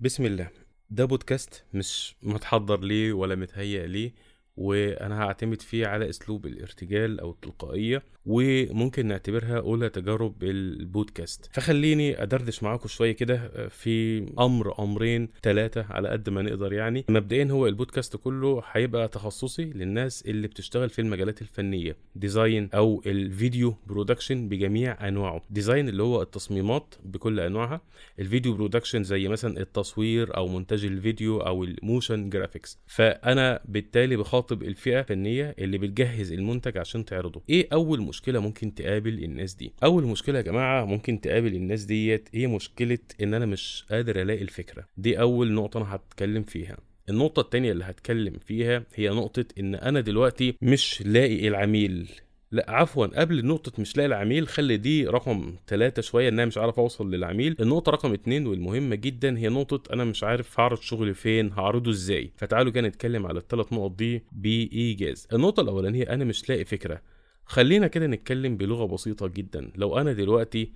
بسم الله. ده بودكاست مش متحضر ليه ولا متهيأ ليه. وأنا هعتمد فيه على أسلوب الارتجال أو التلقائية وممكن نعتبرها أولى تجارب البودكاست فخليني أدردش معاكم شوية كده في أمر أمرين ثلاثة على قد ما نقدر يعني. مبدئيا هو البودكاست كله هيبقى تخصصي للناس اللي بتشتغل في المجالات الفنية design أو ال video production بجميع أنواعه. design اللي هو التصميمات بكل أنواعها ال video production زي مثلا التصوير أو مونتاج الفيديو أو ال motion graphics. فأنا بالتالي بخاطب الفئة الفنية اللي بتجهز المنتج عشان تعرضه. إيه أول مشكلة ممكن تقابل الناس دي؟ أول مشكلة يا جماعة ممكن تقابل الناس ديت هي مشكلة إن أنا مش قادر ألاقي الفكرة. دي أول نقطة أنا هتكلم فيها. النقطة التانية اللي هتكلم فيها هي نقطة إن أنا دلوقتي مش لاقي العميل لا عفوا قبل نقطة مش لاقي العميل خلي دي رقم ثلاثة شوية ان أنا مش عارف أوصل للعميل. النقطة رقم اتنين والمهمة جدا هي نقطة أنا مش عارف هعرض شغلي فين هعرضه إزاي. فتعالوا كده نتكلم على الثلاث نقط دي بإيجاز. النقطة الأولانية أنا مش لاقي فكرة. خلينا كده نتكلم بلغة بسيطة جدا. لو أنا دلوقتي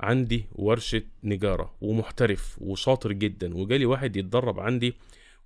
عندي ورشة نجارة ومحترف وشاطر جدا وجالي واحد يتدرب عندي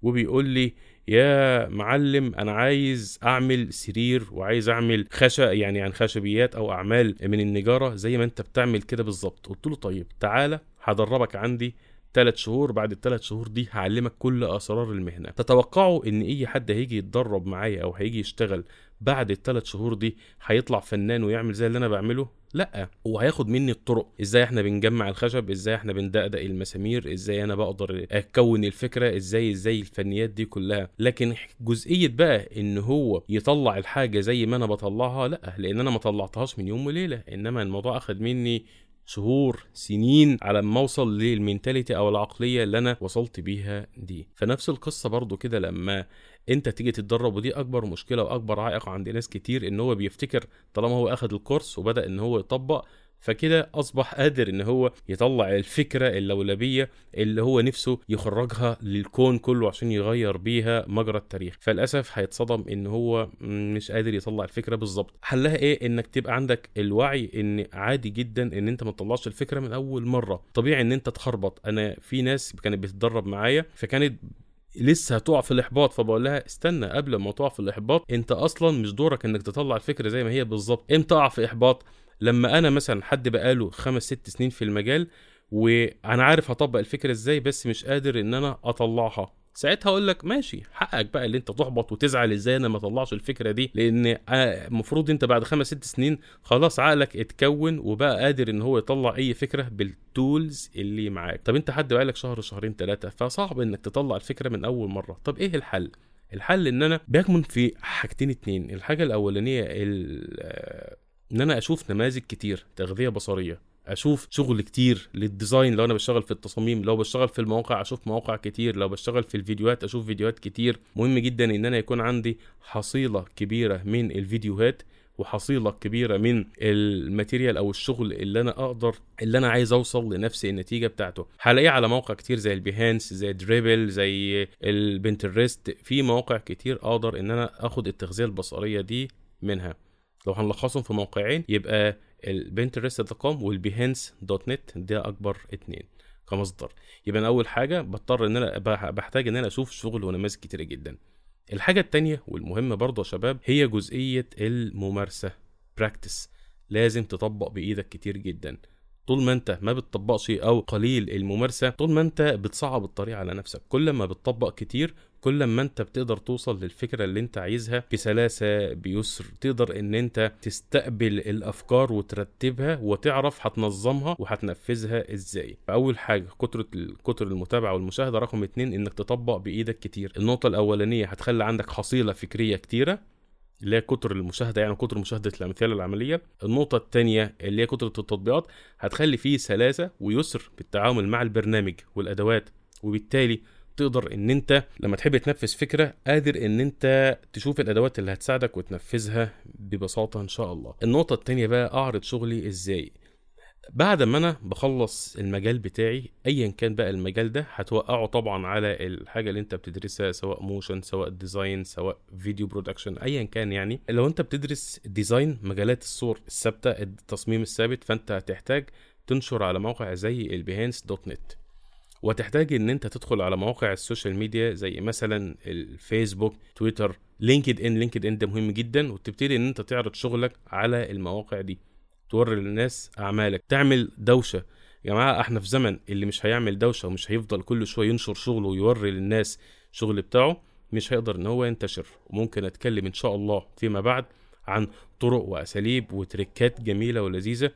وبيقول لي يا معلم أنا عايز أعمل سرير وعايز أعمل خشب يعني عن خشبيات أو أعمال من النجارة زي ما أنت بتعمل كده بالظبط. قلت له طيب تعالى هدربك عندي ثلاث شهور بعد الثلاث شهور دي هعلمك كل اسرار المهنة. تتوقعوا إن أي حد هيجي يتدرب معايا أو هيجي يشتغل بعد الثلاث شهور دي هيطلع فنان ويعمل زي اللي أنا بعمله؟ لا هو هياخد مني الطرق. إزاي إحنا بنجمع الخشب؟ إزاي إحنا بندقدق المسامير؟ إزاي أنا بقدر أكون الفكرة؟ إزاي إزاي الفنيات دي كلها؟ لكن جزئية بقى إن هو يطلع الحاجة زي ما أنا بطلعها لا لأن أنا ما طلعتهاش من يوم وليلة. إنما الموضوع أخد مني شهور سنين على ما أوصل للمينتاليتي أو العقلية اللي أنا وصلت بيها دي. فنفس القصة برضو كده لما أنت تيجي تتدرب ودي أكبر مشكلة وأكبر عائق عند ناس كتير إن هو بيفتكر طالما هو أخد الكورس وبدأ إن هو يطبق فكده أصبح قادر إن هو يطلع الفكرة اللولبيه اللي هو نفسه يخرجها للكون كله عشان يغير بيها مجرى التاريخ. فللأسف هيتصدم إن هو مش قادر يطلع الفكرة بالظبط. حلها إيه؟ إنك تبقى عندك الوعي إن عادي جدا إن أنت ما تطلعش الفكرة من أول مرة. طبيعي إن أنت تخربط. أنا في ناس كانت بتتدرب معايا فكانت لسه هتقع في الإحباط. فبقول لها استنى قبل ما تقع في الإحباط أنت أصلا مش دورك إنك تطلع الفكرة زي ما هي بالظبط. إمتى أقع في إحباط؟ لما أنا مثلا حد بقاله خمس ست سنين في المجال وأنا عارف هطبق الفكرة إزاي بس مش قادر إن أنا أطلعها. ساعتها أقول لك ماشي حقك بقى اللي أنت تحبط وتزعل إزاي أنا ما أطلعش الفكرة دي. لأن المفروض أنت بعد خمس ست سنين خلاص عقلك اتكون وبقى قادر إن هو يطلع أي فكرة بالتولز اللي معاك. طب أنت حد بقالك شهر شهرين ثلاثة فصعب إنك تطلع الفكرة من أول مرة. طب إيه الحل؟ الحل إن أنا بيكمن في حاجتين اتنين. الحاجة الأولانية إن أنا أشوف نماذج كتير تغذية بصرية أشوف شغل كتير لل design لو أنا بشتغل في التصاميم لو بشتغل في المواقع أشوف مواقع كتير لو بشتغل في الفيديوهات أشوف فيديوهات كتير. مهم جدا إن أنا يكون عندي حصيلة كبيرة من الفيديوهات وحصيلة كبيرة من ال material أو الشغل اللي أنا أقدر اللي أنا عايز أوصل لنفس النتيجة بتاعته. هلاقيه على مواقع كتير زي ال Behance زي Dribbble زي ال Pinterest في مواقع كتير أقدر إن أنا آخد التغذية البصرية دي منها. لو هنلخصهم في موقعين يبقى ال Pinterest dot com وال Behance dot net ده أكبر اتنين كمصدر. يبقى أنا أول حاجة بضطر إن أنا بحتاج إن أنا أشوف شغل ونماذج كتيره جدا. الحاجة التانية والمهمة برضه يا شباب هي جزئية الممارسة practice لازم تطبق بإيدك كتير جدا. طول ما انت ما بتطبقش أو قليل الممارسة طول ما انت بتصعب الطريق على نفسك. كل ما بتطبق كتير كل ما انت بتقدر توصل للفكرة اللي انت عايزها بسلاسة بيسر. تقدر ان انت تستقبل الافكار وترتبها وتعرف هتنظمها وهتنفذها إزاي. فأول حاجة كتره كتر المتابعة والمشاهدة رقم اتنين انك تطبق بإيدك كتير. النقطة الأولانية هتخلي عندك حصيلة فكرية كتيرة. اللي هي كتر المشاهدة يعني كتر مشاهدة الأمثلة العملية. النقطة الثانية اللي هي كتره التطبيقات هتخلي فيه سلاسة ويسر بالتعامل مع البرنامج والأدوات وبالتالي تقدر إن أنت لما تحب تنفذ فكرة قادر إن أنت تشوف الأدوات اللي هتساعدك وتنفذها ببساطة إن شاء الله. النقطة الثانية بقى أعرض شغلي إزاي؟ بعد ما أنا بخلص المجال بتاعي ايا كان بقى المجال ده هتوقعه طبعا على الحاجة اللي أنت بتدرسها سواء motion سواء design سواء video production ايا كان يعني. لو أنت بتدرس design مجالات الصور الثابتة التصميم الثابت فأنت هتحتاج تنشر على موقع زي ال Behance dot net. وتحتاج إن أنت تدخل على مواقع ال social media زي مثلا الفيسبوك تويتر لينكد إن. لينكد إن ده مهم جدا وتبتدي إن أنت تعرض شغلك على المواقع دي. توري للناس أعمالك. تعمل دوشة. يا جماعة إحنا في زمن اللي مش هيعمل دوشة ومش هيفضل كل شوية ينشر شغله ويوري للناس شغل بتاعه مش هيقدر إن هو ينتشر. وممكن أتكلم إن شاء الله فيما بعد عن طرق وأساليب وتريكات جميلة ولذيذة.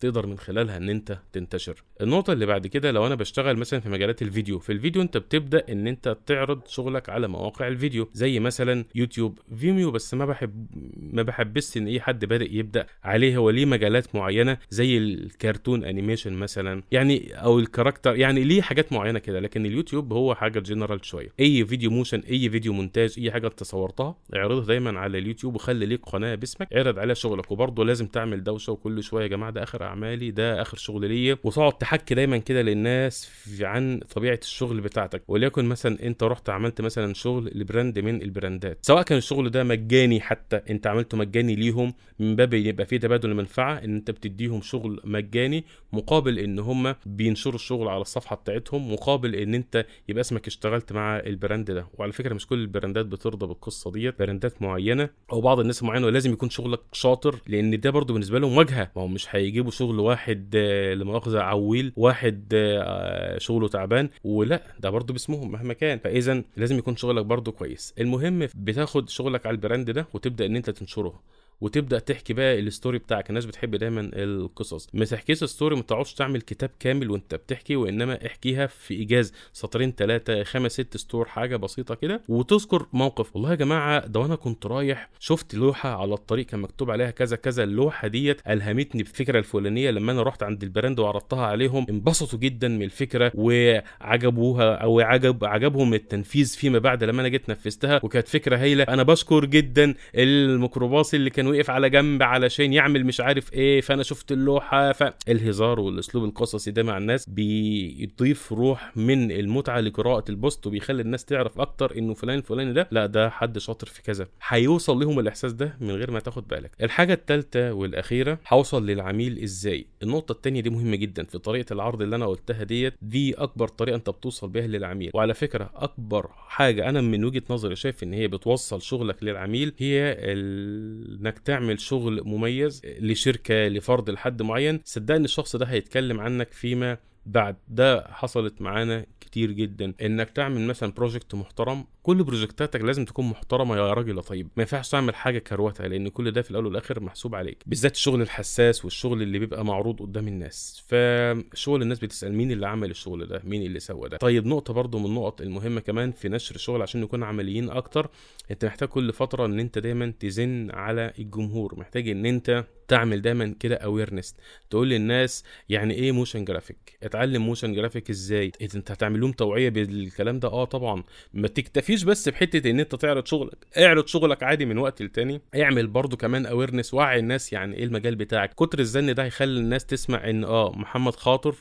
تقدر من خلالها إن أنت تنتشر. النقطة اللي بعد كده لو أنا بشتغل مثلا في مجالات الفيديو في الفيديو أنت بتبدأ إن أنت تعرض شغلك على مواقع الفيديو زي مثلا يوتيوب Vimeo بس ما بحب ما بحبش إن أي حد بادئ يبدأ عليه هو ليه مجالات معينة زي ال cartoon animation مثلا يعني أو ال character يعني ليه حاجات معينة كده لكن اليوتيوب هو حاجة جنرال شوية. أي فيديو motion أي فيديو مونتاج أي حاجة أنت صورتها اعرضها دايما على اليوتيوب وخلي ليك قناة باسمك اعرض عليها شغلك وبرضه لازم تعمل دوشة وكل شوية يا جماعة ده آخر أعمالي ده آخر شغل ليا. وتقعد تحكي دايما كده للناس عن طبيعة الشغل بتاعتك. وليكن مثلا أنت رحت عملت مثلا شغل ل brand من البراندات. سواء كان الشغل ده مجاني حتى أنت عملته مجاني ليهم من باب يبقى فيه تبادل المنفعة إن أنت بتديهم شغل مجاني مقابل إن هم بينشروا الشغل على الصفحة بتاعتهم مقابل إن أنت يبقى اسمك اشتغلت مع ال brand ده. وعلى فكرة مش كل البراندات بترضى بالقصة ديت براندات معينة أو بعض الناس معينة ولازم يكون شغلك شاطر لأن ده برضو بالنسبة لهم واجهة. ما هو مش هيجيبوا شغل واحد آه، لمؤاخذة عويل واحد آه، شغله تعبان. ولا ده برضو باسمهم مهما كان. فإذا لازم يكون شغلك برضو كويس. المهم بتاخد شغلك على ال brand ده وتبدأ إن أنت تنشره. وتبدأ تحكي بقى ال story بتاعك. الناس بتحب دايما القصص. ما تحكيش story ما تقعدش تعمل كتاب كامل وانت بتحكي وإنما احكيها في إيجاز سطرين ثلاثة خمس ست سطور حاجة بسيطة كده وتذكر موقف. والله يا جماعة ده وأنا كنت رايح شفت لوحة على الطريق كان مكتوب عليها كذا كذا. اللوحة ديت ألهمتني بالفكرة الفلانية. لما أنا رحت عند ال brand وعرضتها عليهم انبسطوا جدا من الفكرة وعجبوها أو عجب عجبهم التنفيذ فيما بعد. لما أنا جيت نفذتها وكانت فكرة هايلة أنا بشكر جدا الميكروباص اللي كان وقف على جنب علشان يعمل مش عارف إيه فأنا شفت اللوحة فالهزار والأسلوب القصصي ده مع الناس بيضيف روح من المتعة لقراءة ال post وبيخلي الناس تعرف أكتر إنه فلان الفلاني ده لا ده حد شاطر في كذا. هيوصل لهم الإحساس ده من غير ما تاخد بالك. الحاجة الثالثه والأخيرة هوصل للعميل إزاي؟ النقطة الثانية دي مهمة جدا في طريقة العرض اللي أنا قلتها ديت دي أكبر طريقة أنت بتوصل بيها للعميل. وعلى فكرة أكبر حاجة أنا من وجهة نظري شايف إن هي بتوصل شغلك للعميل هي إنك تعمل شغل مميز لشركة لفرد لحد معين صدقني الشخص ده هيتكلم عنك فيما بعد ده حصلت معانا كتير جدا. إنك تعمل مثلا project محترم كل بروجكتاتك لازم تكون محترمة يا راجل يا طيب. ما ينفعش تعمل حاجة كروتة لأن كل ده في الأول والآخر محسوب عليك. بالذات الشغل الحساس والشغل اللي بيبقى معروض قدام الناس. فشغل الناس بتسأل مين اللي عمل الشغل ده؟ مين اللي سوى ده؟ طيب نقطة برضو من النقط المهمة كمان في نشر الشغل عشان نكون عمليين أكتر أنت محتاج كل فترة إن أنت دايما تزن على الجمهور. محتاج إن أنت تعمل دايما كده awareness تقول للناس يعني إيه motion graphic اتعلم motion graphic إزاي؟ أنت هتعمل لهم توعية بالكلام ده؟ آه طبعا. ما تكتفيش بس بحتة إن أنت تعرض شغلك. اعرض شغلك عادي من وقت لتاني. اعمل برضو كمان awareness وعي الناس يعني إيه المجال بتاعك. كتر الزن ده هيخلي الناس تسمع إن آه محمد خاطر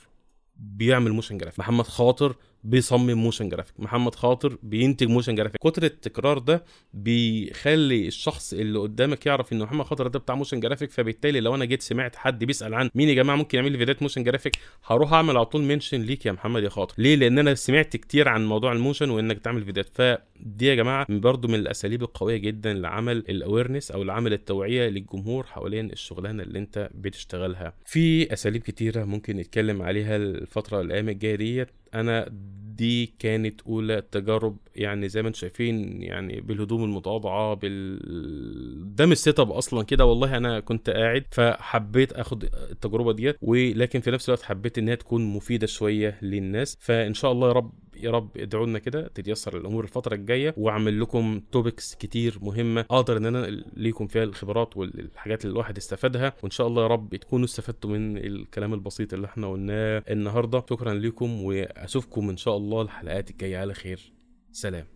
بيعمل motion graphic محمد خاطر بيصمم motion graphic. محمد خاطر بينتج motion graphic. كتر التكرار ده بيخلي الشخص اللي قدامك يعرف إن محمد خاطر ده بتاع motion graphic فبالتالي لو أنا جيت سمعت حد بيسأل عن مين يا جماعة ممكن يعمل لي فيديوهات motion graphic هروح أعمل على طول mention ليك يا محمد يا خاطر. ليه؟ لأن أنا سمعت كتير عن موضوع ال motion وإنك تعمل فيديوهات. فدي يا جماعة برضو من الأساليب القوية جدا لعمل ال awareness أو لعمل التوعية للجمهور حوالين الشغلانة اللي أنت بتشتغلها. في أساليب كتيرة ممكن نتكلم عليها الفترة الأيام الجاية ديت. أنا دي كانت أولى تجارب يعني زي ما أنتم شايفين يعني بالهدوم المتواضعة بال ده مش setup أصلا كده والله أنا كنت قاعد فحبيت آخد التجربة ديت ولكن في نفس الوقت حبيت انها تكون مفيدة شوية للناس. فإن شاء الله يا رب يا رب ادعوا لنا كده تتيسر الأمور الفترة الجاية وأعمل لكم توبكس كتير مهمة أقدر إن أنا ليكم فيها الخبرات والحاجات اللي الواحد استفادها وإن شاء الله يا رب تكونوا استفدتوا من الكلام البسيط اللي إحنا قلناه النهارده. شكرا لكم وأشوفكم إن شاء الله الحلقات الجاية. على خير. سلام.